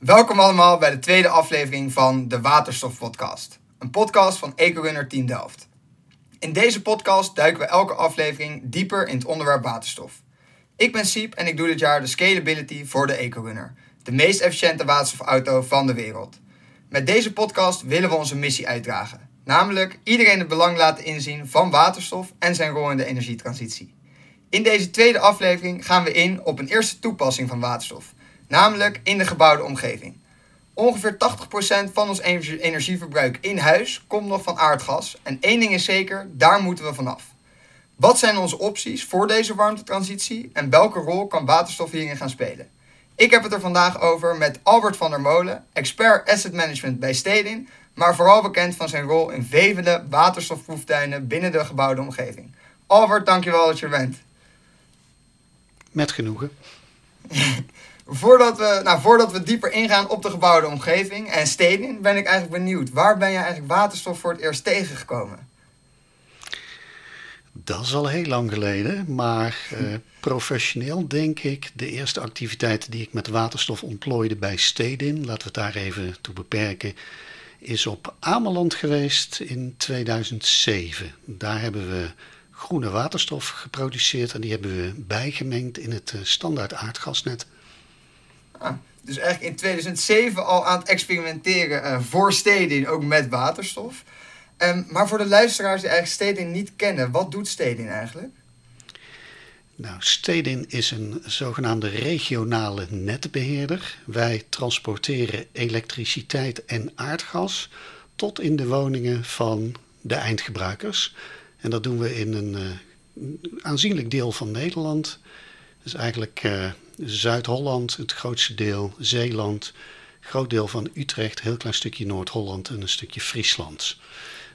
Welkom allemaal bij de tweede aflevering van de Waterstof Podcast. Een podcast van EcoRunner Team Delft. In deze podcast duiken we elke aflevering dieper in het onderwerp waterstof. Ik ben Siep en ik doe dit jaar de Scalability voor de EcoRunner. De meest efficiënte waterstofauto van de wereld. Met deze podcast willen we onze missie uitdragen. Namelijk iedereen het belang laten inzien van waterstof en zijn rol in de energietransitie. In deze tweede aflevering gaan we in op een eerste toepassing van waterstof. Namelijk in de gebouwde omgeving. Ongeveer 80% van ons energieverbruik in huis komt nog van aardgas. En één ding is zeker, daar moeten we vanaf. Wat zijn onze opties voor deze warmtetransitie en welke rol kan waterstof hierin gaan spelen? Ik heb het er vandaag over met Albert van der Molen, expert asset management bij Stedin, maar vooral bekend van zijn rol in vele waterstofproeftuinen binnen de gebouwde omgeving. Albert, dankjewel dat je er bent. Met genoegen. voordat, we, nou, voordat we dieper ingaan op de gebouwde omgeving en Stedin, ben ik eigenlijk benieuwd. Waar ben je eigenlijk waterstof voor het eerst tegengekomen? Dat is al heel lang geleden, maar uh, professioneel denk ik de eerste activiteit die ik met waterstof ontplooide bij Stedin, laten we het daar even toe beperken, is op Ameland geweest in 2007. Daar hebben we groene waterstof geproduceerd en die hebben we bijgemengd in het eh, standaard aardgasnet. Ah, dus eigenlijk in 2007 al aan het experimenteren uh, voor Stedin, ook met waterstof. Um, maar voor de luisteraars die eigenlijk Stedin niet kennen, wat doet Stedin eigenlijk? Nou, Stedin is een zogenaamde regionale netbeheerder. Wij transporteren elektriciteit en aardgas tot in de woningen van de eindgebruikers. En dat doen we in een uh, aanzienlijk deel van Nederland. Dus eigenlijk uh, Zuid-Holland, het grootste deel, Zeeland, groot deel van Utrecht, heel klein stukje Noord-Holland en een stukje Friesland.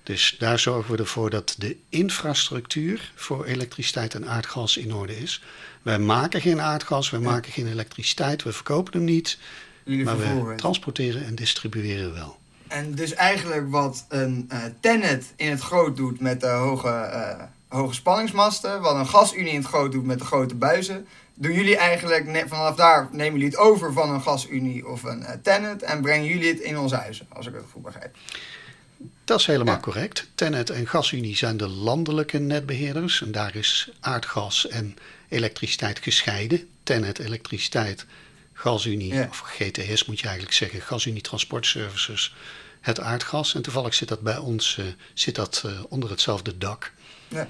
Dus daar zorgen we ervoor dat de infrastructuur voor elektriciteit en aardgas in orde is. Wij maken geen aardgas, wij maken geen elektriciteit, we verkopen hem niet. maar we transporteren en distribueren wel. En dus eigenlijk wat een uh, Tennet in het groot doet met de hoge, uh, hoge spanningsmasten, wat een gasunie in het groot doet met de grote buizen, doen jullie eigenlijk vanaf daar nemen jullie het over van een gasunie of een uh, Tennet en brengen jullie het in onze huizen, als ik het goed begrijp. Dat is helemaal correct. Tennet en Gasunie zijn de landelijke netbeheerders. En daar is aardgas en elektriciteit gescheiden. Tennet elektriciteit, Gasunie, of GTS moet je eigenlijk zeggen, Gasunie Transport Services, het aardgas. En toevallig zit dat bij ons uh, zit dat, uh, onder hetzelfde dak. Ja.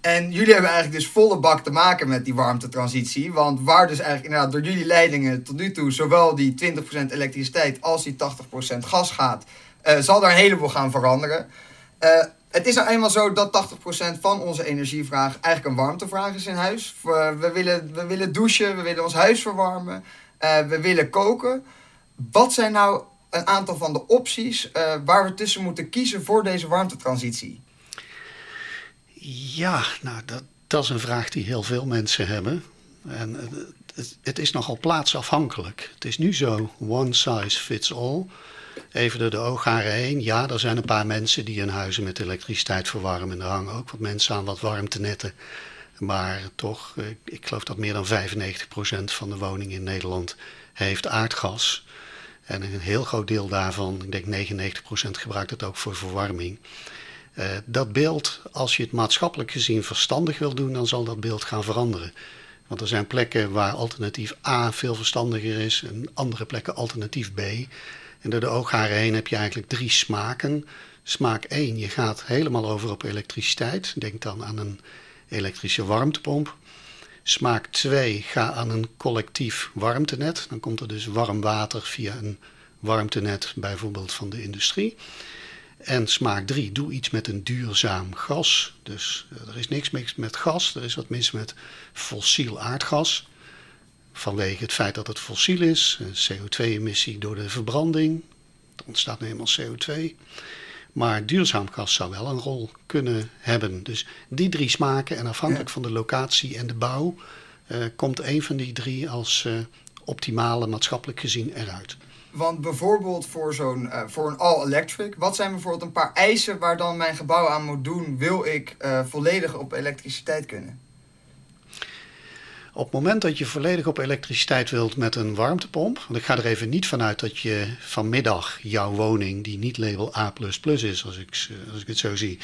En jullie hebben eigenlijk dus volle bak te maken met die warmtetransitie. Want waar dus eigenlijk inderdaad door jullie leidingen tot nu toe zowel die 20% elektriciteit als die 80% gas gaat, uh, zal daar een heleboel gaan veranderen. Uh, het is nou eenmaal zo dat 80% van onze energievraag eigenlijk een warmtevraag is in huis. We, willen, we willen douchen, we willen ons huis verwarmen, uh, we willen koken. Wat zijn nou een aantal van de opties waar we tussen moeten kiezen voor deze warmtetransitie? Ja, nou, dat, dat is een vraag die heel veel mensen hebben. En het, het is nogal plaatsafhankelijk. Het is nu zo, one size fits all. Even door de oogharen heen. Ja, er zijn een paar mensen die hun huizen met elektriciteit verwarmen. Er hangen ook wat mensen aan wat warmtenetten. Maar toch, ik geloof dat meer dan 95% van de woningen in Nederland heeft aardgas. En een heel groot deel daarvan, ik denk 99% gebruikt het ook voor verwarming. Uh, dat beeld, als je het maatschappelijk gezien verstandig wil doen, dan zal dat beeld gaan veranderen. Want er zijn plekken waar alternatief A veel verstandiger is en andere plekken alternatief B. En door de oogharen heen heb je eigenlijk drie smaken. Smaak 1, je gaat helemaal over op elektriciteit. Denk dan aan een elektrische warmtepomp. Smaak 2, ga aan een collectief warmtenet. Dan komt er dus warm water via een warmtenet, bijvoorbeeld van de industrie. En smaak 3, doe iets met een duurzaam gas. Dus eh, er is niks mis met gas, er is wat mis met fossiel aardgas vanwege het feit dat het fossiel is, CO2-emissie door de verbranding, er ontstaat nu eenmaal CO2. Maar duurzaam gas zou wel een rol kunnen hebben. Dus die drie smaken en afhankelijk van de locatie en de bouw uh, komt een van die drie als uh, optimale maatschappelijk gezien eruit. Want bijvoorbeeld voor, zo'n, uh, voor een all-electric, wat zijn bijvoorbeeld een paar eisen waar dan mijn gebouw aan moet doen, wil ik volledig op elektriciteit kunnen? Op het moment dat je volledig op elektriciteit wilt met een warmtepomp, want ik ga er even niet vanuit dat je vanmiddag jouw woning, die niet label A is, als ik, als ik het zo zie,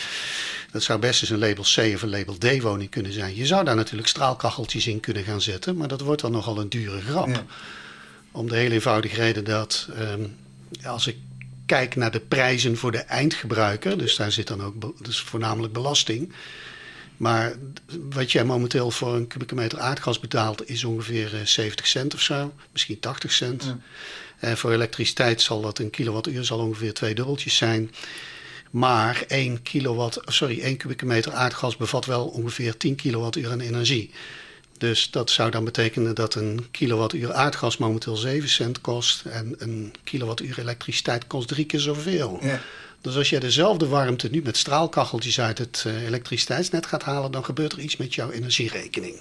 dat zou best eens een label C of een label D woning kunnen zijn. Je zou daar natuurlijk straalkacheltjes in kunnen gaan zetten, maar dat wordt dan nogal een dure grap. Om de hele eenvoudige reden dat ehm, als ik kijk naar de prijzen voor de eindgebruiker, dus daar zit dan ook dus voornamelijk belasting. Maar wat jij momenteel voor een kubieke meter aardgas betaalt is ongeveer 70 eh, cent of zo, misschien 80 cent. En voor elektriciteit zal dat een kilowattuur zal ongeveer twee dubbeltjes zijn. Maar 1, kilowatt, sorry, 1 kubieke meter aardgas bevat wel ongeveer 10 kilowattuur aan energie. Dus dat zou dan betekenen dat een kilowattuur aardgas momenteel 7 cent kost en een kilowattuur elektriciteit kost drie keer zoveel. Ja. Dus als je dezelfde warmte nu met straalkacheltjes uit het uh, elektriciteitsnet gaat halen, dan gebeurt er iets met jouw energierekening.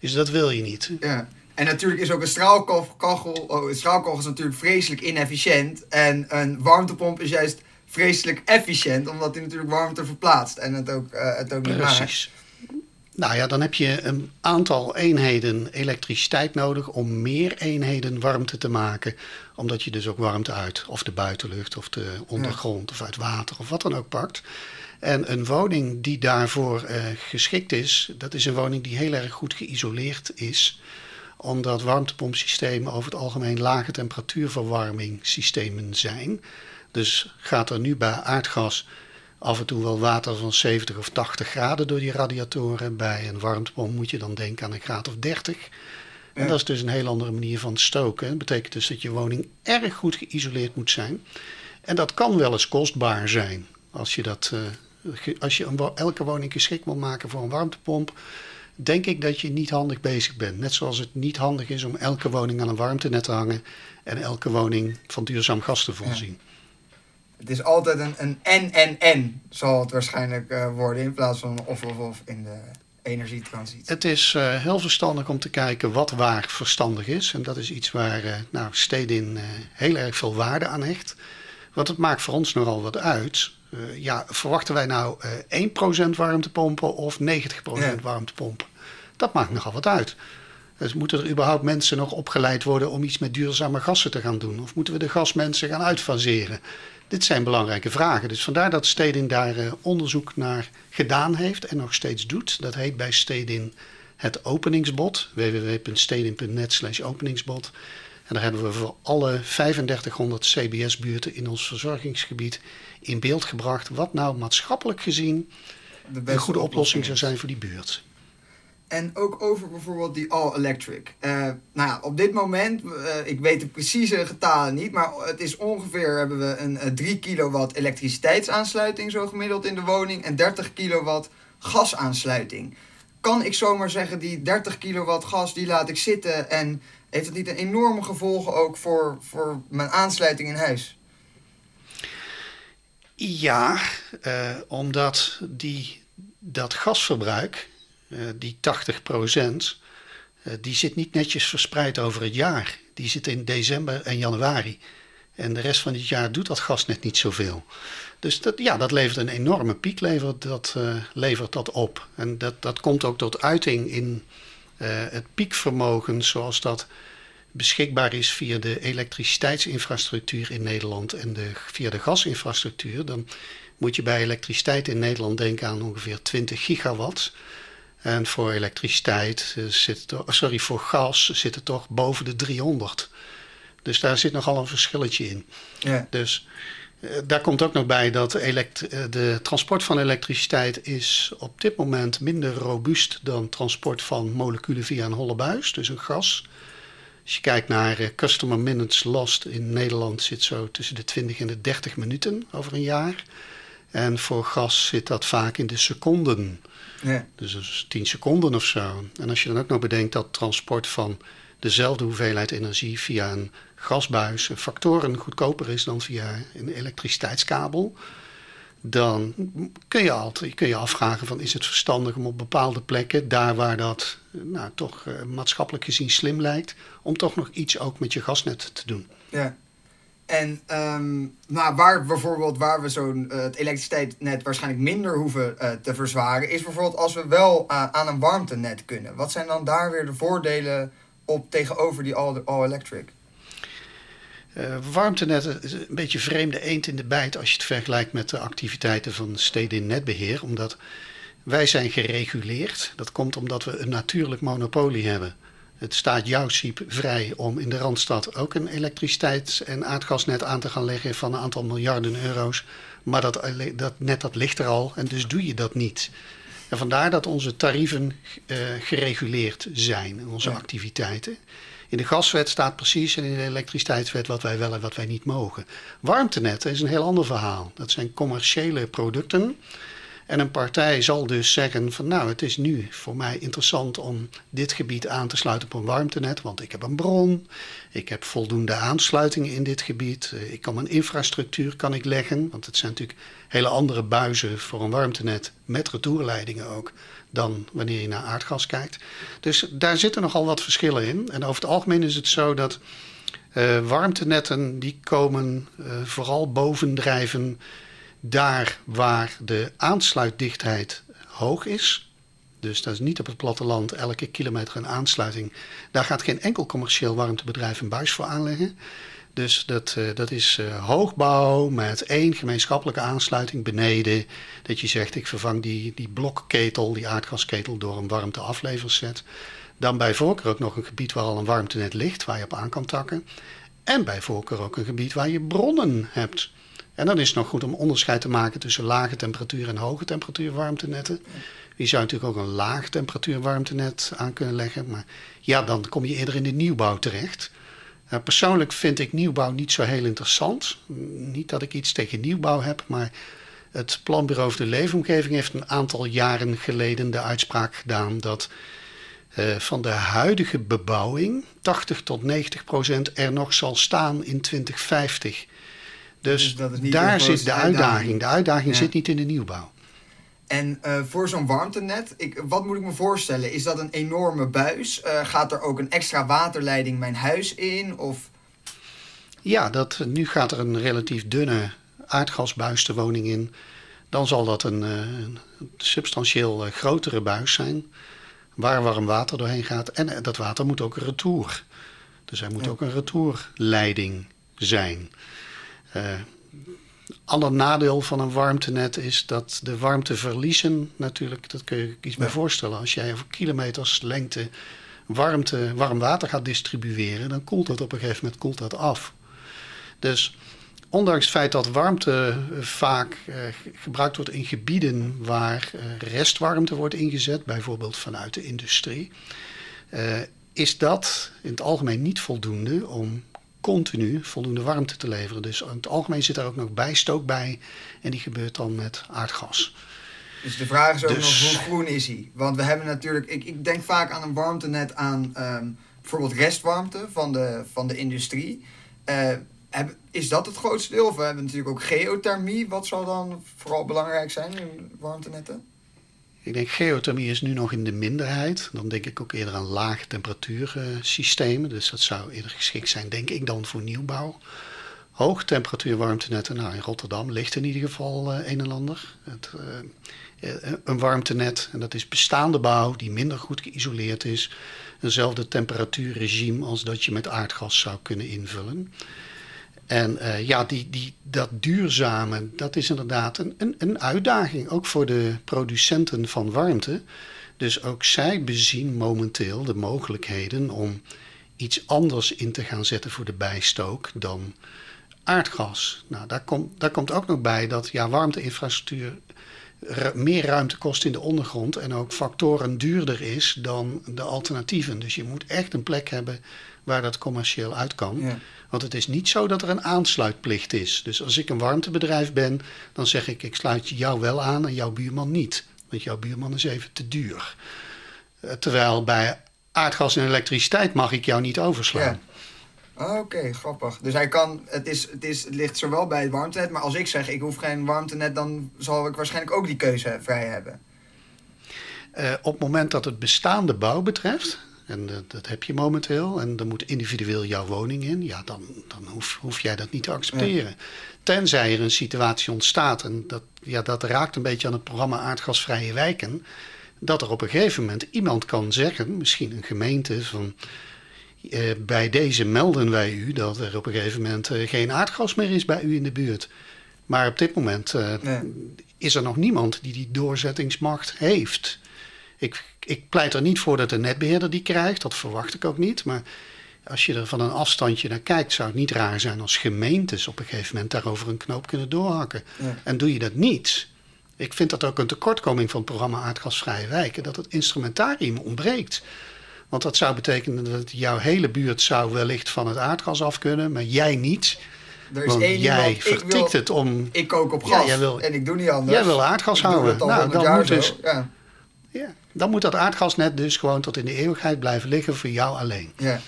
Dus dat wil je niet. Ja. En natuurlijk is ook een straalkachel, oh, een straalkachel is natuurlijk vreselijk inefficiënt. En een warmtepomp is juist vreselijk efficiënt, omdat hij natuurlijk warmte verplaatst en het ook, uh, het ook niet Precies. Nou ja, dan heb je een aantal eenheden elektriciteit nodig om meer eenheden warmte te maken. Omdat je dus ook warmte uit of de buitenlucht of de ondergrond of uit water of wat dan ook pakt. En een woning die daarvoor uh, geschikt is, dat is een woning die heel erg goed geïsoleerd is. Omdat warmtepompsystemen over het algemeen lage temperatuurverwarmingssystemen zijn. Dus gaat er nu bij aardgas af en toe wel water van 70 of 80 graden door die radiatoren. Bij een warmtepomp moet je dan denken aan een graad of 30. En dat is dus een heel andere manier van stoken. Dat betekent dus dat je woning erg goed geïsoleerd moet zijn. En dat kan wel eens kostbaar zijn. Als je, dat, uh, als je een, elke woning geschikt wil maken voor een warmtepomp, denk ik dat je niet handig bezig bent. Net zoals het niet handig is om elke woning aan een warmtenet te hangen en elke woning van duurzaam gas te voorzien. Het is altijd een, een en en en zal het waarschijnlijk uh, worden in plaats van of of of in de energietransitie. Het is uh, heel verstandig om te kijken wat waar verstandig is. En dat is iets waar uh, nou, Stedin heel erg veel waarde aan hecht. Want het maakt voor ons nogal wat uit. ja, verwachten wij nou 1% warmtepompen of 90% ja. warmtepompen? Dat maakt nogal wat uit. Dus moeten er überhaupt mensen nog opgeleid worden om iets met duurzame gassen te gaan doen? Of moeten we de gasmensen gaan uitfaseren? Dit zijn belangrijke vragen. Dus vandaar dat Stedin daar uh, onderzoek naar gedaan heeft en nog steeds doet. Dat heet bij Stedin het openingsbod. www.stedin.net slash openingsbod. En daar hebben we voor alle 3500 CBS-buurten in ons verzorgingsgebied in beeld gebracht... wat nou maatschappelijk gezien de, de goede oplossing zou zijn voor die buurt. En ook over bijvoorbeeld die all-electric. Uh, nou ja, op dit moment, uh, ik weet de precieze getalen niet, maar het is ongeveer hebben we een 3 kilowatt elektriciteitsaansluiting zo gemiddeld in de woning en 30 kilowatt gasaansluiting. Kan ik zomaar zeggen, die 30 kilowatt gas, die laat ik zitten en heeft het niet een enorme gevolgen ook voor, voor mijn aansluiting in huis? Ja, omdat die, dat gasverbruik eh, die 80 procent, eh, die zit niet netjes verspreid over het jaar. Die zit in december en januari. En de rest van het jaar doet dat gas net niet zoveel. Dus dat, ja, dat levert een enorme piek levert dat, uh, levert dat op. En dat, dat komt ook tot uiting in het piekvermogen zoals dat beschikbaar is via de elektriciteitsinfrastructuur in Nederland en de, via de gasinfrastructuur. Dan moet je bij elektriciteit in Nederland denken aan ongeveer 20 gigawatt. En voor elektriciteit eh, zit sorry, voor gas zit het toch boven de 300. Dus daar zit nogal een verschilletje in. Ja. Dus eh, daar komt ook nog bij dat elekt eh, de transport van elektriciteit is op dit moment minder robuust dan transport van moleculen via een holle buis, dus een gas. Als je kijkt naar customer minutes lost in Nederland zit zo tussen de 20 en de 30 minuten over een jaar. En voor gas zit dat vaak in de seconden. Ja. Dus dat is 10 seconden of zo. En als je dan ook nog bedenkt dat transport van dezelfde hoeveelheid energie via een gasbuis factoren goedkoper is dan via een elektriciteitskabel, dan kun je, altijd, kun je afvragen van is het verstandig om op bepaalde plekken, daar waar dat nou, toch uh, maatschappelijk gezien slim lijkt, om toch nog iets ook met je gasnet te doen. Ja. En um, nou, waar bijvoorbeeld waar we zo'n uh, het elektriciteitsnet waarschijnlijk minder hoeven uh, te verzwaren, is bijvoorbeeld als we wel uh, aan een warmtenet kunnen. Wat zijn dan daar weer de voordelen op tegenover die all-electric? warmtenetten is een beetje vreemde eend in de bijt als je het vergelijkt met de activiteiten van steden in netbeheer. Omdat wij zijn gereguleerd. Dat komt omdat we een natuurlijk monopolie hebben. Het staat jouw siep vrij om in de Randstad ook een elektriciteits- en aardgasnet aan te gaan leggen van een aantal miljarden euro's. Maar dat, dat net dat ligt er al en dus doe je dat niet. En vandaar dat onze tarieven uh, gereguleerd zijn, onze activiteiten. In de gaswet staat precies en in de elektriciteitswet wat wij wel en wat wij niet mogen. Warmtenetten is een heel ander verhaal. Dat zijn commerciële producten en een partij zal dus zeggen van nou, het is nu voor mij interessant om dit gebied aan te sluiten op een warmtenet, want ik heb een bron, ik heb voldoende aansluitingen in dit gebied, eh, ik kan mijn infrastructuur kan ik leggen, want het zijn natuurlijk hele andere buizen voor een warmtenet met retourleidingen ook dan wanneer je naar aardgas kijkt. Dus daar zitten nogal wat verschillen in. En over het algemeen is het zo dat uh, warmtenetten die komen uh, vooral bovendrijven daar waar de aansluitdichtheid hoog is, dus dat is niet op het platteland elke kilometer een aansluiting, daar gaat geen enkel commercieel warmtebedrijf een buis voor aanleggen. Dus dat, uh, dat is uh, hoogbouw met één gemeenschappelijke aansluiting beneden. Dat je zegt, ik vervang die, die blokketel, die aardgasketel, door een warmteafleverset. Dan bij voorkeur ook nog een gebied waar al een warmtenet ligt, waar je op aan kan takken. En bij voorkeur ook een gebied waar je bronnen hebt. En dan is het nog goed om onderscheid te maken tussen lage temperatuur en hoge temperatuur warmtenetten. Je zou natuurlijk ook een laag temperatuur warmtenet aan kunnen leggen. Maar ja, dan kom je eerder in de nieuwbouw terecht. Uh, persoonlijk vind ik nieuwbouw niet zo heel interessant. Niet dat ik iets tegen nieuwbouw heb, maar het Planbureau voor de Leefomgeving heeft een aantal jaren geleden de uitspraak gedaan dat uh, van de huidige bebouwing 80 tot 90 procent er nog zal staan in 2050. Dus, dus daar zit de uitdaging. De uitdaging zit niet in de nieuwbouw. En uh, voor zo'n warmtenet, ik, wat moet ik me voorstellen? Is dat een enorme buis? Uh, gaat er ook een extra waterleiding mijn huis in? Of... Ja, dat, nu gaat er een relatief dunne aardgasbuis de woning in. Dan zal dat een, uh, een substantieel grotere buis zijn. Waar warm water doorheen gaat. En dat water moet ook een retour. Dus er moet ja. ook een retourleiding zijn. Uh, ander nadeel van een warmtenet is dat de warmteverliezen natuurlijk, dat kun je iets bij voorstellen. Als jij over kilometers lengte warmte, warm water gaat distribueren, dan koelt dat op een gegeven moment koelt dat af. Dus ondanks het feit dat warmte vaak uh, gebruikt wordt in gebieden waar restwarmte wordt ingezet, bijvoorbeeld vanuit de industrie, is dat in het algemeen niet voldoende om continu voldoende warmte te leveren. Dus in het algemeen zit daar ook nog bijstook bij. En die gebeurt dan met aardgas. Dus de vraag is ook dus... nog hoe groen is hij? Want we hebben natuurlijk, ik, ik denk vaak aan een warmtenet aan um, bijvoorbeeld restwarmte van de, van de industrie. Uh, heb, is dat het grootste deel? Of we hebben natuurlijk ook geothermie. Wat zal dan vooral belangrijk zijn in warmtenetten? Ik denk geothermie is nu nog in de minderheid. Dan denk ik ook eerder aan lage temperatuursystemen. Dus dat zou eerder geschikt zijn, denk ik, dan voor nieuwbouw. Hoog temperatuur warmtenetten. Nou, in Rotterdam ligt in ieder geval uh, een en ander. Het, uh, een warmtenet, en dat is bestaande bouw die minder goed geïsoleerd is. Eenzelfde temperatuurregime als dat je met aardgas zou kunnen invullen. En uh, ja, die, die, dat duurzame, dat is inderdaad een, een, een, uitdaging, ook voor de producenten van warmte. Dus ook zij bezien momenteel de mogelijkheden om iets anders in te gaan zetten voor de bijstook dan aardgas. Nou, daar, komt daar komt ook nog bij dat ja, warmteinfrastructuur meer ruimte kost in de ondergrond en ook factoren duurder is dan de alternatieven. Dus je moet echt een plek hebben waar dat commercieel uit kan. Ja. Want het is niet zo dat er een aansluitplicht is. Dus als ik een warmtebedrijf ben, dan zeg ik: ik sluit jou wel aan en jouw buurman niet. Want jouw buurman is even te duur. Eh, terwijl bij aardgas en elektriciteit mag ik jou niet overslaan. Ja. Oké, okay, grappig. Dus hij kan, het, is, het, is, het ligt zowel bij het warmtenet, maar als ik zeg ik hoef geen warmtenet, dan zal ik waarschijnlijk ook die keuze vrij hebben. Uh, op het moment dat het bestaande bouw betreft, En dat, dat heb je momenteel. En dan moet individueel jouw woning in. Ja, dan, dan hoef, hoef jij dat niet te accepteren. Tenzij er een situatie ontstaat. En dat, ja, dat raakt een beetje aan het programma Aardgasvrije Wijken. Dat er op een gegeven moment iemand kan zeggen, misschien een gemeente, van eh, bij deze melden wij u dat er op een gegeven moment eh, geen aardgas meer is bij u in de buurt. Maar op dit moment eh, is er nog niemand die die doorzettingsmacht heeft. Ik, ik pleit er niet voor dat de netbeheerder die krijgt, dat verwacht ik ook niet. Maar als je er van een afstandje naar kijkt, zou het niet raar zijn als gemeentes op een gegeven moment daarover een knoop kunnen doorhakken. En doe je dat niet, ik vind dat ook een tekortkoming van het programma Aardgasvrije Wijken, dat het instrumentarium ontbreekt. Want dat zou betekenen dat jouw hele buurt zou wellicht van het aardgas af kunnen, maar jij niet. Er is één jij iemand, vertikt wil, het om. Ik kook op gas Ja, jij wil- en ik doe niet anders. Jij wil aardgas houden. Nou, 100 dan moet dus- Ja, Ja, dan moet dat aardgasnet dus gewoon tot in de eeuwigheid blijven liggen voor jou alleen. ja.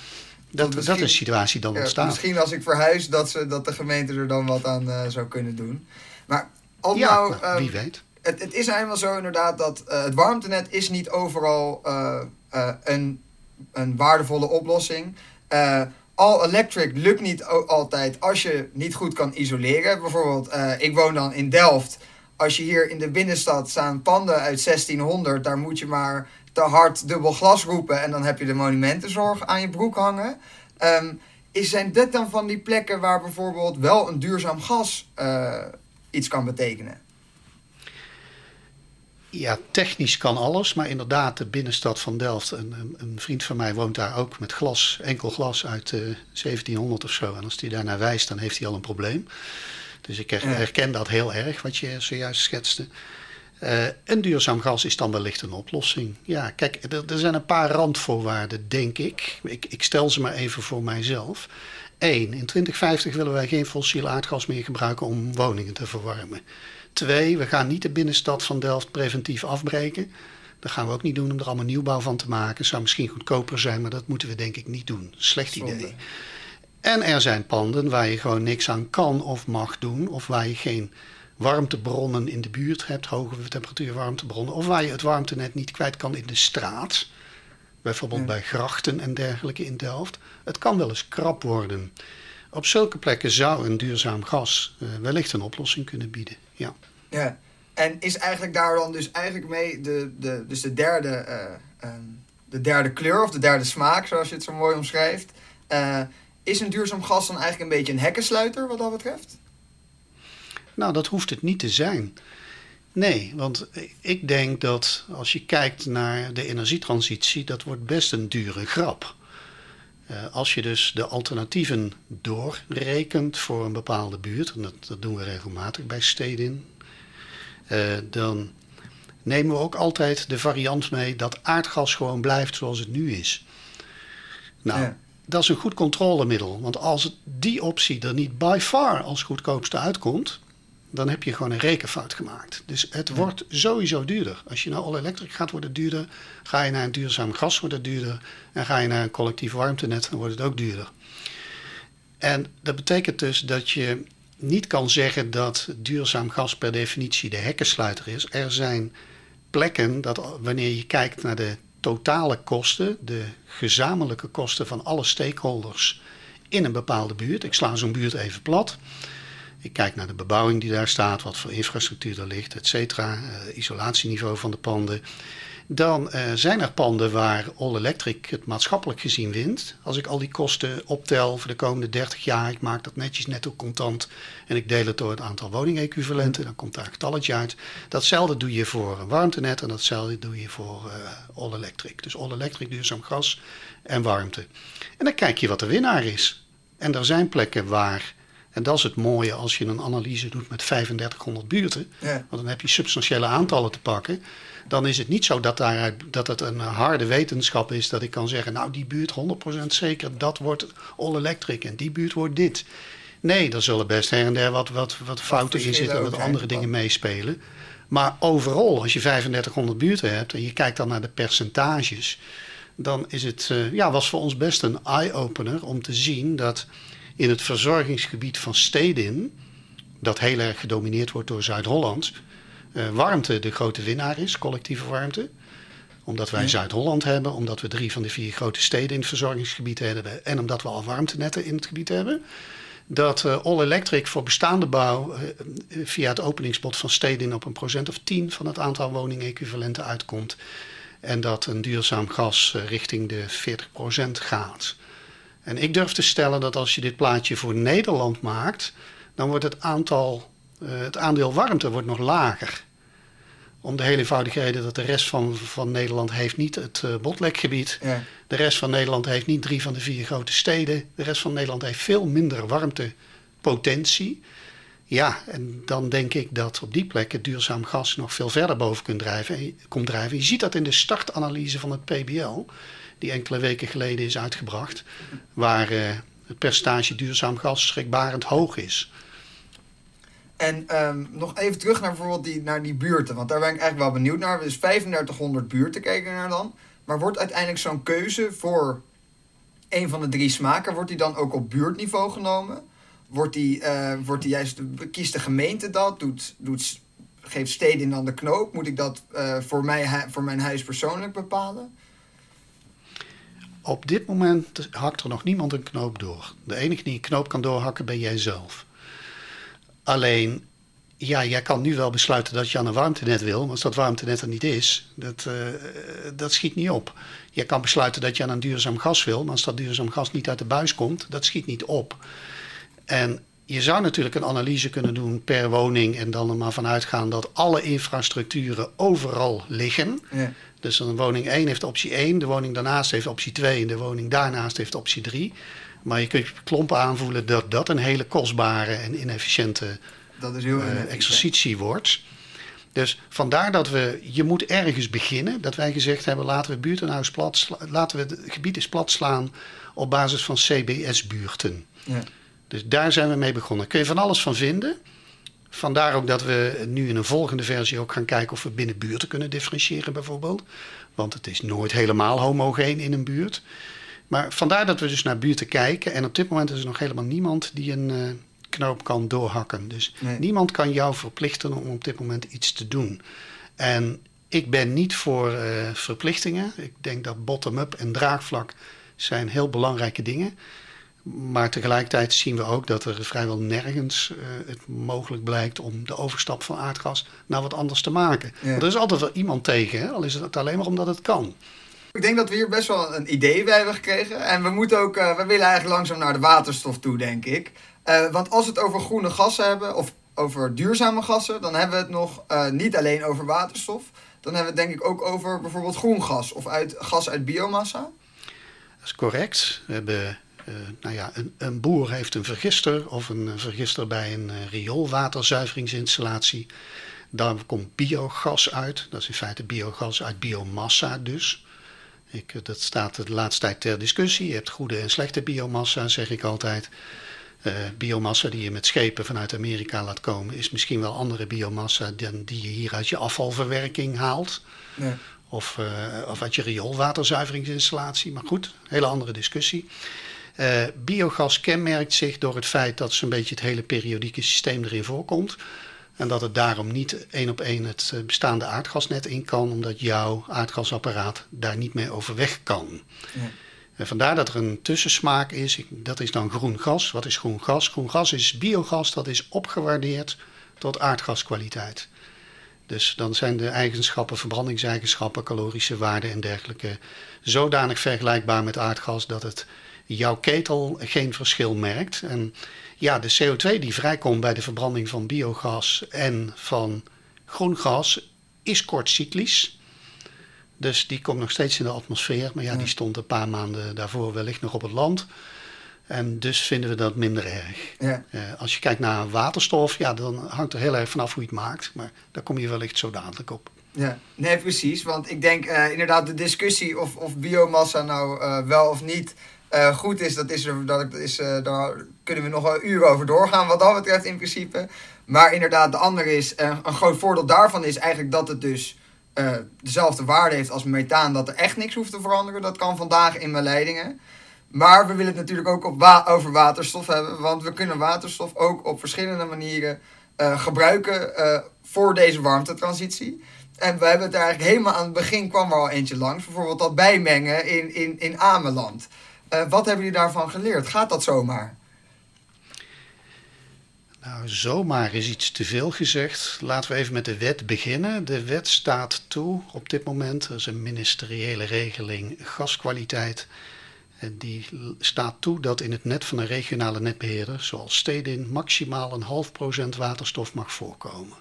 Dat, dat is de situatie dan Ja, ontstaat. misschien als ik verhuis dat, ze, dat de gemeente er dan wat aan eh, zou kunnen doen. Maar om ja, nou... nou, ehm, wie weet. het, het is eenmaal zo inderdaad dat eh, het warmtenet is niet overal eh, een, een waardevolle oplossing. All electric lukt niet altijd als je niet goed kan isoleren. Bijvoorbeeld, ik woon dan in Delft. Als je hier in de binnenstad staan panden uit 1600, daar moet je maar te hard dubbel glas roepen en dan heb je de monumentenzorg aan je broek hangen. Ehm, is, zijn dit dan van die plekken waar bijvoorbeeld wel een duurzaam gas eh, iets kan betekenen? Ja, technisch kan alles, maar inderdaad, de binnenstad van Delft. Een, een, vriend van mij woont daar ook met glas, enkel glas uit eh 1700 of zo. En als hij daarnaar wijst, dan heeft hij al een probleem. Dus ik herken dat heel erg, wat je zojuist schetste. Eh en duurzaam gas is dan wellicht een oplossing. Ja, kijk, er, er zijn een paar randvoorwaarden, denk ik. ik. Ik stel ze maar even voor mijzelf. Eén, in 2050 willen wij geen fossiel aardgas meer gebruiken om woningen te verwarmen. Twee, we gaan niet de binnenstad van Delft preventief afbreken. Dat gaan we ook niet doen om er allemaal nieuwbouw van te maken. Zou misschien goedkoper zijn, maar dat moeten we denk ik niet doen. Slecht Zonde. idee. En er zijn panden waar je gewoon niks aan kan of mag doen. Of waar je geen warmtebronnen in de buurt hebt, hoge temperatuur warmtebronnen. Of waar je het warmtenet niet kwijt kan in de straat. Bijvoorbeeld Ja. bij grachten en dergelijke in Delft. Het kan wel eens krap worden. Op zulke plekken zou een duurzaam gas eh, wellicht een oplossing kunnen bieden. Ja. Ja, en is eigenlijk daar dan dus eigenlijk mee de, de, dus de, derde, eh, ehm, de derde kleur of de derde smaak, zoals je het zo mooi omschrijft. Is een duurzaam gas dan eigenlijk een beetje een hekkensluiter wat dat betreft? Nou, dat hoeft het niet te zijn. Nee, want ik denk dat als je kijkt naar de energietransitie, dat wordt best een dure grap. Eh, als je dus de alternatieven doorrekent voor een bepaalde buurt, en dat, dat doen we regelmatig bij steden, eh, dan nemen we ook altijd de variant mee dat aardgas gewoon blijft zoals het nu is. Nou, Ja. Dat is een goed controlemiddel. Want als die optie er niet by far als goedkoopste uitkomt, dan heb je gewoon een rekenfout gemaakt. Dus het wordt sowieso duurder. Als je naar all electric gaat, wordt het duurder. Ga je naar een duurzaam gas, wordt het duurder. En ga je naar een collectief warmtenet, dan wordt het ook duurder. En dat betekent dus dat je niet kan zeggen dat duurzaam gas per definitie de hekkensluiter is. Er zijn plekken dat wanneer je kijkt naar de totale kosten, de gezamenlijke kosten van alle stakeholders in een bepaalde buurt. Ik sla zo'n buurt even plat. Ik kijk naar de bebouwing die daar staat, wat voor infrastructuur er ligt, et cetera, eh, isolatieniveau van de panden. Dan eh, zijn er panden waar All Electric het maatschappelijk gezien wint. Als ik al die kosten optel voor de komende 30 jaar, ik maak dat netjes netto contant en ik deel het door het aantal woningequivalenten, dan komt daar een getalletje uit. Datzelfde doe je voor een warmtenet en datzelfde doe je voor eh, All Electric. Dus All Electric, duurzaam gas en warmte. En dan kijk je wat de winnaar is. En er zijn plekken waar en dat is het mooie als je een analyse doet met 3500 buurten. Ja. Want dan heb je substantiële aantallen te pakken. Dan is het niet zo dat, daaruit, dat het een harde wetenschap is dat ik kan zeggen... nou, die buurt 100% zeker, dat wordt all electric en die buurt wordt dit. Nee, er zullen best her en der wat, wat, wat fouten in zitten... en wat andere dingen meespelen. Maar overal, als je 3500 buurten hebt en je kijkt dan naar de percentages... dan is het, eh, ja, was voor ons best een eye-opener om te zien dat in het verzorgingsgebied van steden, dat heel erg gedomineerd wordt door Zuid-Holland, warmte de grote winnaar is, collectieve warmte. Omdat wij Zuid-Holland hebben, omdat we drie van de vier grote steden in het verzorgingsgebied hebben en omdat we al warmtenetten in het gebied hebben. Dat uh, All Electric voor bestaande bouw uh, via het openingsbod van steden op een procent of 10 van het aantal woningequivalenten uitkomt. En dat een duurzaam gas uh, richting de 40% gaat. En ik durf te stellen dat als je dit plaatje voor Nederland maakt, dan wordt het aantal, het aandeel warmte wordt nog lager. Om de hele eenvoudige reden dat de rest van, van Nederland heeft niet het uh, botlekgebied. Ja. De rest van Nederland heeft niet drie van de vier grote steden. De rest van Nederland heeft veel minder warmtepotentie. Ja, en dan denk ik dat op die plek het duurzaam gas nog veel verder boven kunt drijven, komt drijven. Je ziet dat in de startanalyse van het PBL, die enkele weken geleden is uitgebracht, waar uh, het percentage duurzaam gas schrikbarend hoog is. En um, nog even terug naar bijvoorbeeld die, naar die buurten. Want daar ben ik eigenlijk wel benieuwd naar. Dus 3500 buurten kijken naar dan. Maar wordt uiteindelijk zo'n keuze voor een van de drie smaken... wordt die dan ook op buurtniveau genomen? Wordt die, uh, wordt die juist... Kiest de gemeente dat? Doet, doet, geeft steden dan de knoop? Moet ik dat uh, voor, mij, voor mijn huis persoonlijk bepalen? Op dit moment hakt er nog niemand een knoop door. De enige die een knoop kan doorhakken ben jij zelf. Alleen, ja, jij kan nu wel besluiten dat je aan een warmtenet wil, maar als dat warmtenet er niet is, dat, uh, dat schiet niet op. Je kan besluiten dat je aan een duurzaam gas wil, maar als dat duurzaam gas niet uit de buis komt, dat schiet niet op. En je zou natuurlijk een analyse kunnen doen per woning en dan er maar vanuit gaan dat alle infrastructuren overal liggen. Ja. Dus een woning 1 heeft optie 1, de woning daarnaast heeft optie 2 en de woning daarnaast heeft optie 3. Maar je kunt klompen aanvoelen dat dat een hele kostbare en inefficiënte dat is heel uh, exercitie wordt. Dus vandaar dat we, je moet ergens beginnen. Dat wij gezegd hebben, laten we buurtenhuis plat, laten we het gebied eens plat slaan op basis van CBS-buurten. Ja. Dus daar zijn we mee begonnen. Kun je van alles van vinden. Vandaar ook dat we nu in een volgende versie ook gaan kijken of we binnen buurten kunnen differentiëren bijvoorbeeld. Want het is nooit helemaal homogeen in een buurt. Maar vandaar dat we dus naar buurten kijken. En op dit moment is er nog helemaal niemand die een uh, knoop kan doorhakken. Dus niemand kan jou verplichten om op dit moment iets te doen. En ik ben niet voor uh, verplichtingen. Ik denk dat bottom-up en draagvlak zijn heel belangrijke dingen. Maar tegelijkertijd zien we ook dat er vrijwel nergens uh, het mogelijk blijkt om de overstap van aardgas naar wat anders te maken. Want er is altijd wel iemand tegen, hè? al is het alleen maar omdat het kan. Ik denk dat we hier best wel een idee bij hebben gekregen. En we moeten ook, uh, we willen eigenlijk langzaam naar de waterstof toe, denk ik. Uh, want als we het over groene gassen hebben, of over duurzame gassen, dan hebben we het nog uh, niet alleen over waterstof. Dan hebben we het denk ik ook over bijvoorbeeld groen gas of uit, gas uit biomassa. Dat is correct. We hebben, nou ja, een, een, boer heeft een vergister of een vergister bij een rioolwaterzuiveringsinstallatie. Daar komt biogas uit. Dat is in feite biogas uit biomassa dus. Ik, dat staat de laatste tijd ter discussie. Je hebt goede en slechte biomassa, zeg ik altijd. Uh, biomassa die je met schepen vanuit Amerika laat komen, is misschien wel andere biomassa dan die je hier uit je afvalverwerking haalt. Ja. Of, uh, of uit je rioolwaterzuiveringsinstallatie. Maar goed, hele andere discussie. Uh, biogas kenmerkt zich door het feit dat zo'n beetje het hele periodieke systeem erin voorkomt. En dat het daarom niet één op één het eh, bestaande aardgasnet in kan, omdat jouw aardgasapparaat daar niet mee overweg kan. Ja. En vandaar dat er een tussensmaak is. Dat is dan groen gas. Wat is groen gas? Groen gas is biogas dat is opgewaardeerd tot aardgaskwaliteit. Dus dan zijn de eigenschappen, verbrandingseigenschappen, calorische waarden en dergelijke zodanig vergelijkbaar met aardgas dat het jouw ketel geen verschil merkt. En ja, de CO2 die vrijkomt bij de verbranding van biogas en van groen gas is kortcyclisch. Dus die komt nog steeds in de atmosfeer. Maar ja, die stond een paar maanden daarvoor wellicht nog op het land. En dus vinden we dat minder erg. Ja. Uh, als je kijkt naar waterstof, ja, dan hangt er heel erg vanaf hoe je het maakt. Maar daar kom je wellicht zo dadelijk op. Ja, nee, precies. Want ik denk uh, inderdaad de discussie of, of biomassa nou uh, wel of niet goed is, dat is, er, dat is daar kunnen we nog een uur over doorgaan wat dat betreft in principe. Maar inderdaad, de andere is, uh, een groot voordeel daarvan is eigenlijk dat het dus dezelfde waarde heeft als methaan, dat er echt niks hoeft te veranderen. Dat kan vandaag in mijn leidingen. Maar we willen het natuurlijk ook op over waterstof hebben, want we kunnen waterstof ook op verschillende manieren gebruiken voor deze warmtetransitie. En we hebben het eigenlijk helemaal aan het begin kwam er al eentje langs. Bijvoorbeeld dat bijmengen in, in, in Ameland. Wat hebben jullie daarvan geleerd? Gaat dat zomaar? Nou, zomaar is iets te veel gezegd. Laten we even met de wet beginnen. De wet staat toe op dit moment, er is een ministeriële regeling gaskwaliteit. En die staat toe dat in het net van een regionale netbeheerder, zoals Stedin, maximaal een half procent waterstof mag voorkomen.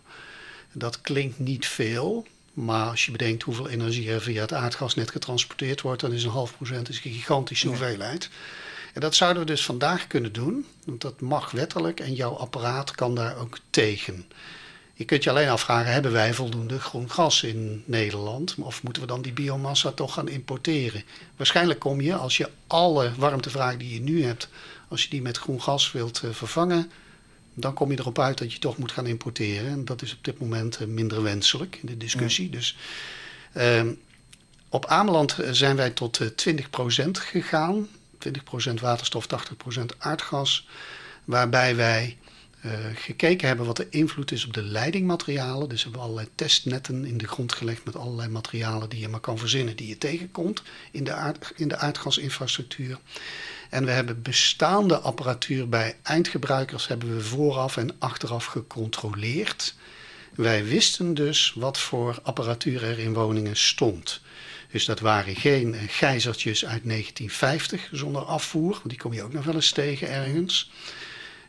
Dat klinkt niet veel, maar als je bedenkt hoeveel energie er via het aardgasnet getransporteerd wordt, dan is een half procent een gigantische hoeveelheid. En dat zouden we dus vandaag kunnen doen, want dat mag wettelijk en jouw apparaat kan daar ook tegen. Je kunt je alleen afvragen, hebben wij voldoende groen gas in Nederland? Of moeten we dan die biomassa toch gaan importeren? Waarschijnlijk kom je, als je alle warmtevraag die je nu hebt, als je die met groen gas wilt eh, vervangen, dan kom je erop uit dat je toch moet gaan importeren. En dat is op dit moment eh, minder wenselijk in de discussie. Dus uh, op Ameland eh, zijn wij tot 20% gegaan. 20% waterstof, 80% aardgas. Waarbij wij uh, gekeken hebben wat de invloed is op de leidingmaterialen. Dus hebben we allerlei testnetten in de grond gelegd met allerlei materialen die je maar kan verzinnen, die je tegenkomt in de, in de aardgasinfrastructuur. En we hebben bestaande apparatuur bij eindgebruikers hebben we vooraf en achteraf gecontroleerd. Wij wisten dus wat voor apparatuur er in woningen stond. Dus dat waren geen gijzertjes uit 1950 zonder afvoer, want die kom je ook nog wel eens tegen ergens.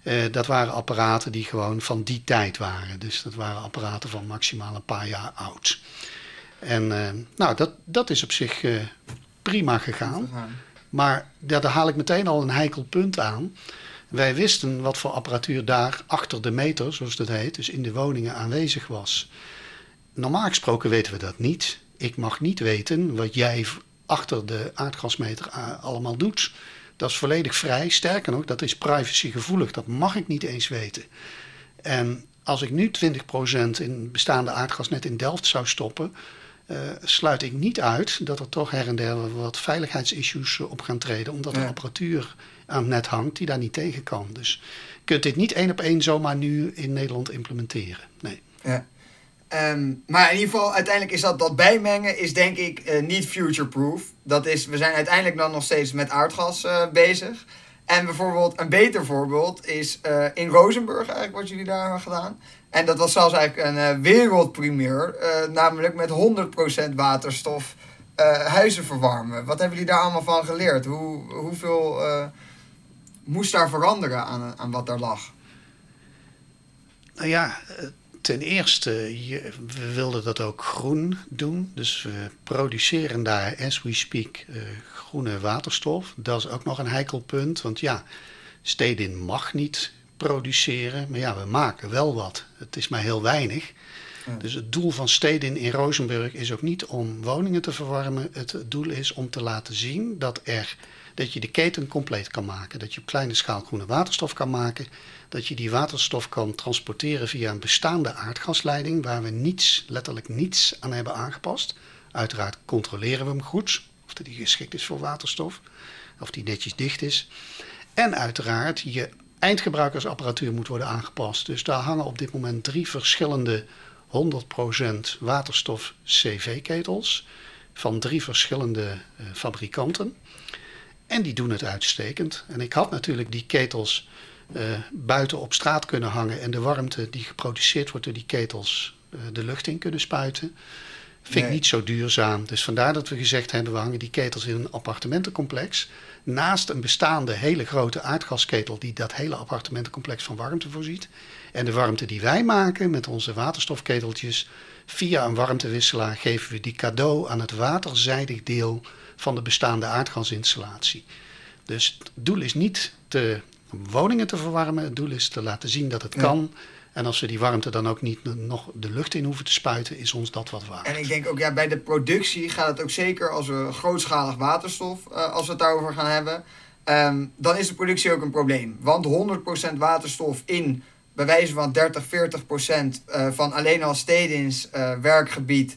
Uh, dat waren apparaten die gewoon van die tijd waren. Dus dat waren apparaten van maximaal een paar jaar oud. En uh, nou, dat, dat is op zich uh, prima gegaan. Maar ja, daar haal ik meteen al een heikel punt aan. Wij wisten wat voor apparatuur daar achter de meter, zoals dat heet, dus in de woningen aanwezig was. Normaal gesproken weten we dat niet. Ik mag niet weten wat jij achter de aardgasmeter allemaal doet. Dat is volledig vrij. Sterker nog, dat is privacygevoelig. Dat mag ik niet eens weten. En als ik nu 20% in bestaande aardgasnet in Delft zou stoppen, uh, sluit ik niet uit dat er toch her en der wat veiligheidsissues op gaan treden, omdat er apparatuur aan het net hangt die daar niet tegen kan. Dus je kunt dit niet één op één zomaar nu in Nederland implementeren. Nee. Ja. Um, maar in ieder geval, uiteindelijk is dat, dat bijmengen is denk ik uh, niet future-proof. Dat is, we zijn uiteindelijk dan nog steeds met aardgas uh, bezig. En bijvoorbeeld, een beter voorbeeld is uh, in Rozenburg eigenlijk wat jullie daar hebben gedaan. En dat was zelfs eigenlijk een wereldpremier. namelijk met 100% waterstof huizen verwarmen. Wat hebben jullie daar allemaal van geleerd? Hoe, hoeveel moest daar veranderen aan, aan wat daar lag? Nou ja, ten eerste, je, we wilden dat ook groen doen. Dus we produceren daar, as we speak, uh, groene waterstof. Dat is ook nog een heikel punt. Want ja, Stedin mag niet produceren. Maar ja, we maken wel wat. Het is maar heel weinig. Dus het doel van Stedin in Rozenburg is ook niet om woningen te verwarmen. Het doel is om te laten zien dat, er, dat je de keten compleet kan maken. Dat je op kleine schaal groene waterstof kan maken dat je die waterstof kan transporteren via een bestaande aardgasleiding waar we niets, letterlijk niets aan hebben aangepast. Uiteraard controleren we hem goed, of die geschikt is voor waterstof, of die netjes dicht is. En uiteraard je eindgebruikersapparatuur moet worden aangepast. Dus daar hangen op dit moment drie verschillende 100% waterstof CV-ketels van drie verschillende uh, fabrikanten. En die doen het uitstekend. En ik had natuurlijk die ketels uh, buiten op straat kunnen hangen en de warmte die geproduceerd wordt door die ketels uh, de lucht in kunnen spuiten. Vind ik niet zo duurzaam. Dus vandaar dat we gezegd hebben: we hangen die ketels in een appartementencomplex. Naast een bestaande hele grote aardgasketel die dat hele appartementencomplex van warmte voorziet. En de warmte die wij maken met onze waterstofketeltjes, via een warmtewisselaar geven we die cadeau aan het waterzijdig deel van de bestaande aardgasinstallatie. Dus het doel is niet te woningen te verwarmen. Het doel is te laten zien dat het kan. En als we die warmte dan ook niet nog de lucht in hoeven te spuiten, is ons dat wat waard. En ik denk ook, ja, bij de productie gaat het ook zeker als we grootschalig waterstof, uh, als we het daarover gaan hebben, um, dan is de productie ook een probleem. Want 100% waterstof in, bij wijze van 30, 40% uh, van alleen al stedins uh, werkgebied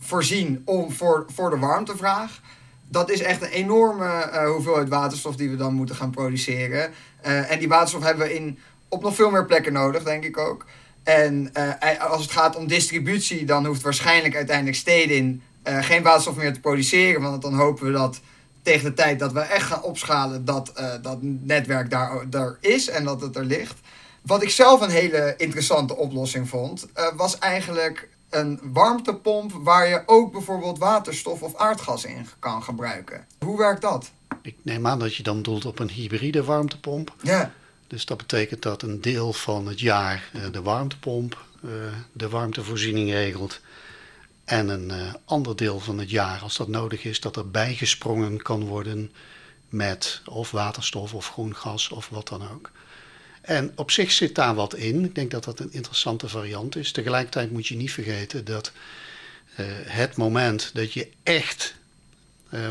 voorzien om voor, voor de warmtevraag dat is echt een enorme hoeveelheid waterstof die we dan moeten gaan produceren. En die waterstof hebben we in, op nog veel meer plekken nodig, denk ik ook. En als het gaat om distributie, dan hoeft waarschijnlijk uiteindelijk Stedin geen waterstof meer te produceren. Want dan hopen we dat tegen de tijd dat we echt gaan opschalen, dat uh, dat netwerk daar, daar is en dat het er ligt. Wat ik zelf een hele interessante oplossing vond, was eigenlijk een warmtepomp waar je ook bijvoorbeeld waterstof of aardgas in kan gebruiken. Hoe werkt dat? Ik neem aan dat je dan doelt op een hybride warmtepomp. Ja. Dus dat betekent dat een deel van het jaar uh, de warmtepomp uh, de warmtevoorziening regelt. En een uh, ander deel van het jaar, als dat nodig is, dat er bijgesprongen kan worden met of waterstof of groen gas of wat dan ook. En op zich zit daar wat in. Ik denk dat dat een interessante variant is. Tegelijkertijd moet je niet vergeten dat het moment dat je echt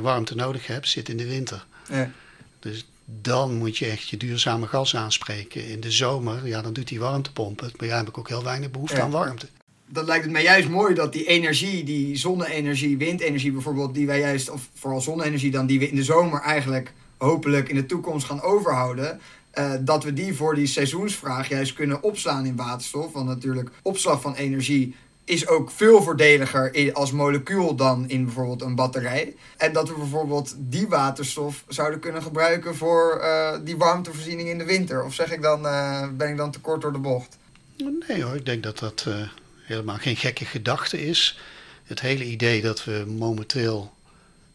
warmte nodig hebt, zit in de winter. Ja. Dus dan moet je echt je duurzame gas aanspreken. In de zomer, ja, dan doet die warmtepomp het. Maar ja, heb ik ook heel weinig behoefte Ja. aan warmte. Dan lijkt het mij juist mooi dat die energie, die zonne-energie, windenergie bijvoorbeeld, die wij juist, of vooral zonne-energie dan, die we in de zomer eigenlijk hopelijk in de toekomst gaan overhouden, eh, dat we die voor die seizoensvraag juist kunnen opslaan in waterstof. Want natuurlijk, opslag van energie is ook veel voordeliger als molecuul dan in bijvoorbeeld een batterij. En dat we bijvoorbeeld die waterstof zouden kunnen gebruiken voor eh, die warmtevoorziening in de winter. Of zeg ik dan, eh, ben ik dan te kort door de bocht? Nee hoor, ik denk dat dat helemaal geen gekke gedachte is. Het hele idee dat we momenteel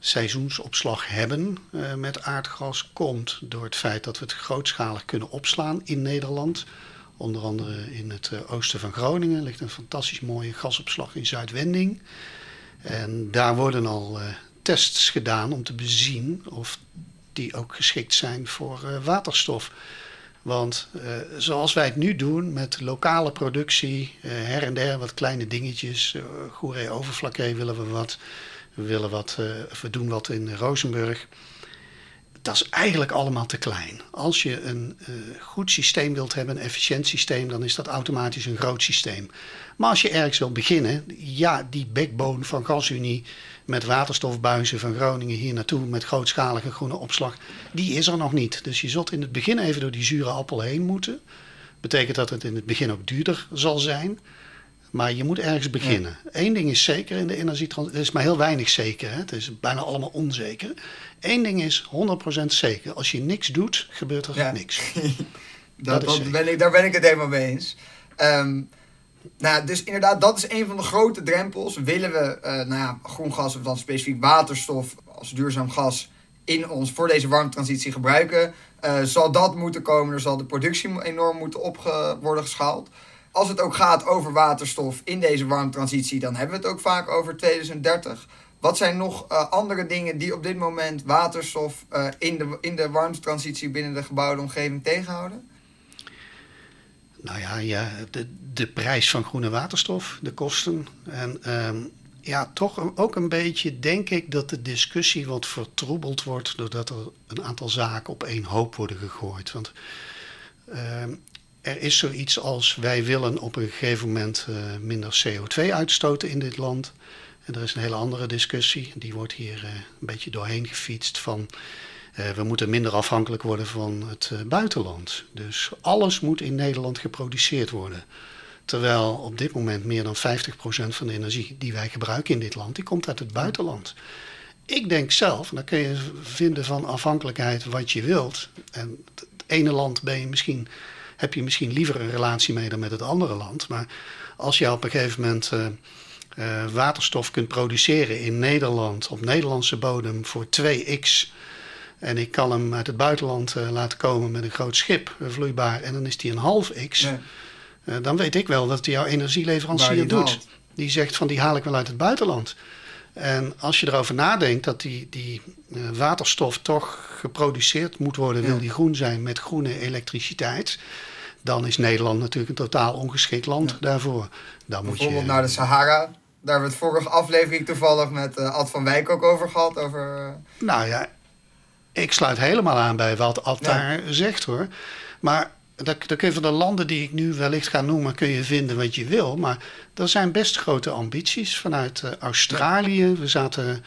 seizoensopslag hebben eh, met aardgas komt door het feit dat we het grootschalig kunnen opslaan in Nederland. Onder andere in het eh, oosten van Groningen ligt een fantastisch mooie gasopslag in Zuidwending. En daar worden al eh, tests gedaan om te bezien of die ook geschikt zijn voor waterstof. Want zoals wij het nu doen met lokale productie, her en der wat kleine dingetjes. Goeree Overflakkee willen we wat. We, willen wat eh, we doen wat in Rozenburg. Dat is eigenlijk allemaal te klein. Als je een eh, goed systeem wilt hebben, een efficiënt systeem, dan is dat automatisch een groot systeem. Maar als je ergens wil beginnen, ja, die backbone van GasUnie met waterstofbuizen van Groningen hier naartoe met grootschalige groene opslag, die is er nog niet. Dus je zult in het begin even door die zure appel heen moeten. Betekent dat het in het begin ook duurder zal zijn. Maar je moet ergens beginnen. Eén ding is zeker in de energietransitie. Er is maar heel weinig zeker. Hè? Het is bijna allemaal onzeker. Eén ding is 100% zeker. Als je niks doet, gebeurt er Ja. niks. Dat, dat ben ik, daar ben ik het helemaal mee eens. Ehm, nou, dus inderdaad, dat is een van de grote drempels. Willen we eh, nou ja, groen gas of dan specifiek waterstof als duurzaam gas in ons voor deze warmtransitie gebruiken, eh, zal dat moeten komen. Er zal de productie enorm moeten op worden geschaald. Als het ook gaat over waterstof in deze warmtransitie, dan hebben we het ook vaak over 2030. Wat zijn nog eh, andere dingen die op dit moment waterstof eh, in, de, in de warmtransitie binnen de gebouwde omgeving tegenhouden? Nou ja, ja de, de prijs van groene waterstof, de kosten. En ehm, ja, toch ook een beetje denk ik dat de discussie wat vertroebeld wordt doordat er een aantal zaken op één hoop worden gegooid. Want ehm, er is zoiets als wij willen op een gegeven moment eh, minder CO2 uitstoten in dit land. En er is een hele andere discussie, die wordt hier eh, een beetje doorheen gefietst van eh, we moeten minder afhankelijk worden van het buitenland. Dus alles moet in Nederland geproduceerd worden. Terwijl op dit moment meer dan 50% van de energie die wij gebruiken in dit land, die komt uit het buitenland. Ik denk zelf, en dan kun je vinden van afhankelijkheid wat je wilt. En het ene land ben je misschien, heb je misschien liever een relatie mee dan met het andere land. Maar als je op een gegeven moment eh, eh, waterstof kunt produceren in Nederland op Nederlandse bodem voor 2x. En ik kan hem uit het buitenland eh, laten komen met een groot schip, vloeibaar, en dan is die een half x. Dan weet ik wel dat jouw energieleverancier doet. haalt. Die zegt van die haal ik wel uit het buitenland. En als je erover nadenkt dat die, die waterstof toch geproduceerd moet worden, Ja. wil die groen zijn met groene elektriciteit, dan is Nederland natuurlijk een totaal ongeschikt land Ja. daarvoor. Dan moet je, Bijvoorbeeld naar de Sahara. Daar hebben we het vorige aflevering toevallig met eh, Ad van Wijk ook over gehad. Over, eh, Nou ja, ik sluit helemaal aan bij wat Ad Ja. daar zegt hoor. Maar dan kun je van de landen die ik nu wellicht ga noemen, kun je vinden wat je wil. Maar er zijn best grote ambities vanuit eh, Australië. We zaten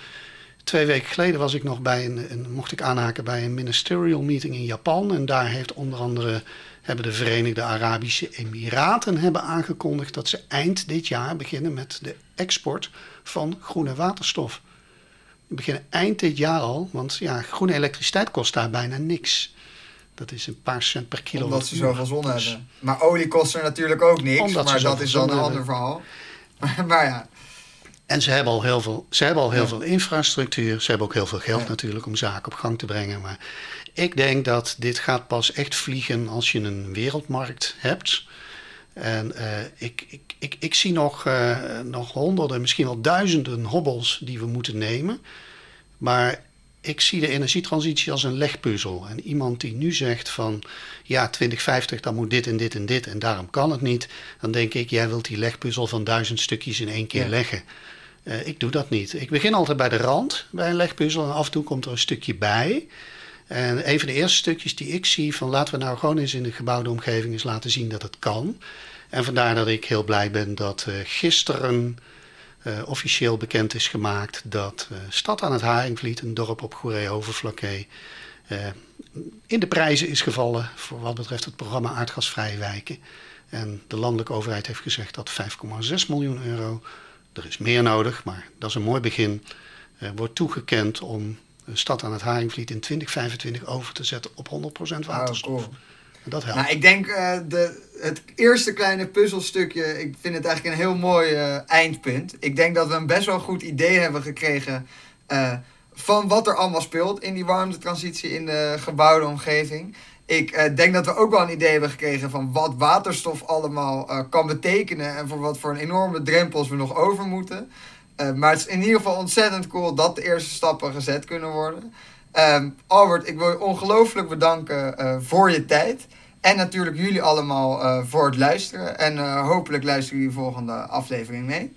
Twee weken geleden was ik nog bij een, een, mocht ik aanhaken bij een ministerial meeting in Japan. En daar heeft onder andere hebben de Verenigde Arabische Emiraten hebben aangekondigd dat ze eind dit jaar beginnen met de export van groene waterstof. We beginnen eind dit jaar al, want ja, groene elektriciteit kost daar bijna niks. Dat is een paar cent per kilo. Omdat ze zoveel zon dus hebben. Maar olie kost er natuurlijk ook niks. maar dat is dan een ander verhaal. maar ja. En ze hebben al heel veel, ze hebben al heel veel infrastructuur. Ze hebben ook heel veel geld natuurlijk om zaken op gang te brengen. Maar ik denk dat dit gaat pas echt vliegen als je een wereldmarkt hebt. En uh, ik, ik, ik, ik zie nog, uh, nog honderden, misschien wel duizenden hobbels die we moeten nemen. Maar ik zie de energietransitie als een legpuzzel. En iemand die nu zegt van ja, 2050 dan moet dit en dit en dit en daarom kan het niet. Dan denk ik, jij wilt die legpuzzel van duizend stukjes in één keer leggen. Uh, ik doe dat niet. Ik begin altijd bij de rand bij een legpuzzel en af en toe komt er een stukje bij. En een van de eerste stukjes die ik zie van laten we nou gewoon eens in de gebouwde omgeving eens laten zien dat het kan. En vandaar dat ik heel blij ben dat uh, gisteren uh, officieel bekend is gemaakt dat Stad aan het Haringvliet, een dorp op Goeree-Overflakkee, in de prijzen is gevallen voor wat betreft het programma Aardgasvrije Wijken. En de landelijke overheid heeft gezegd dat 5,6 miljoen euro, er is meer nodig, maar dat is een mooi begin, wordt toegekend om de stad aan het Haringvliet in 2025 over te zetten op 100% waterstof. Oh, Dat helpt. Nou, ik denk uh, de, het eerste kleine puzzelstukje, ik vind het eigenlijk een heel mooi uh, eindpunt. Ik denk dat we een best wel goed idee hebben gekregen uh, van wat er allemaal speelt in die warmtetransitie in de gebouwde omgeving. Ik denk dat we ook wel een idee hebben gekregen van wat waterstof allemaal kan betekenen en voor wat voor een enorme drempels we nog over moeten. Uh, maar het is in ieder geval ontzettend cool dat de eerste stappen gezet kunnen worden. Um, Albert, ik wil je ongelooflijk bedanken voor je tijd. En natuurlijk jullie allemaal voor het luisteren. En hopelijk luisteren jullie volgende aflevering mee.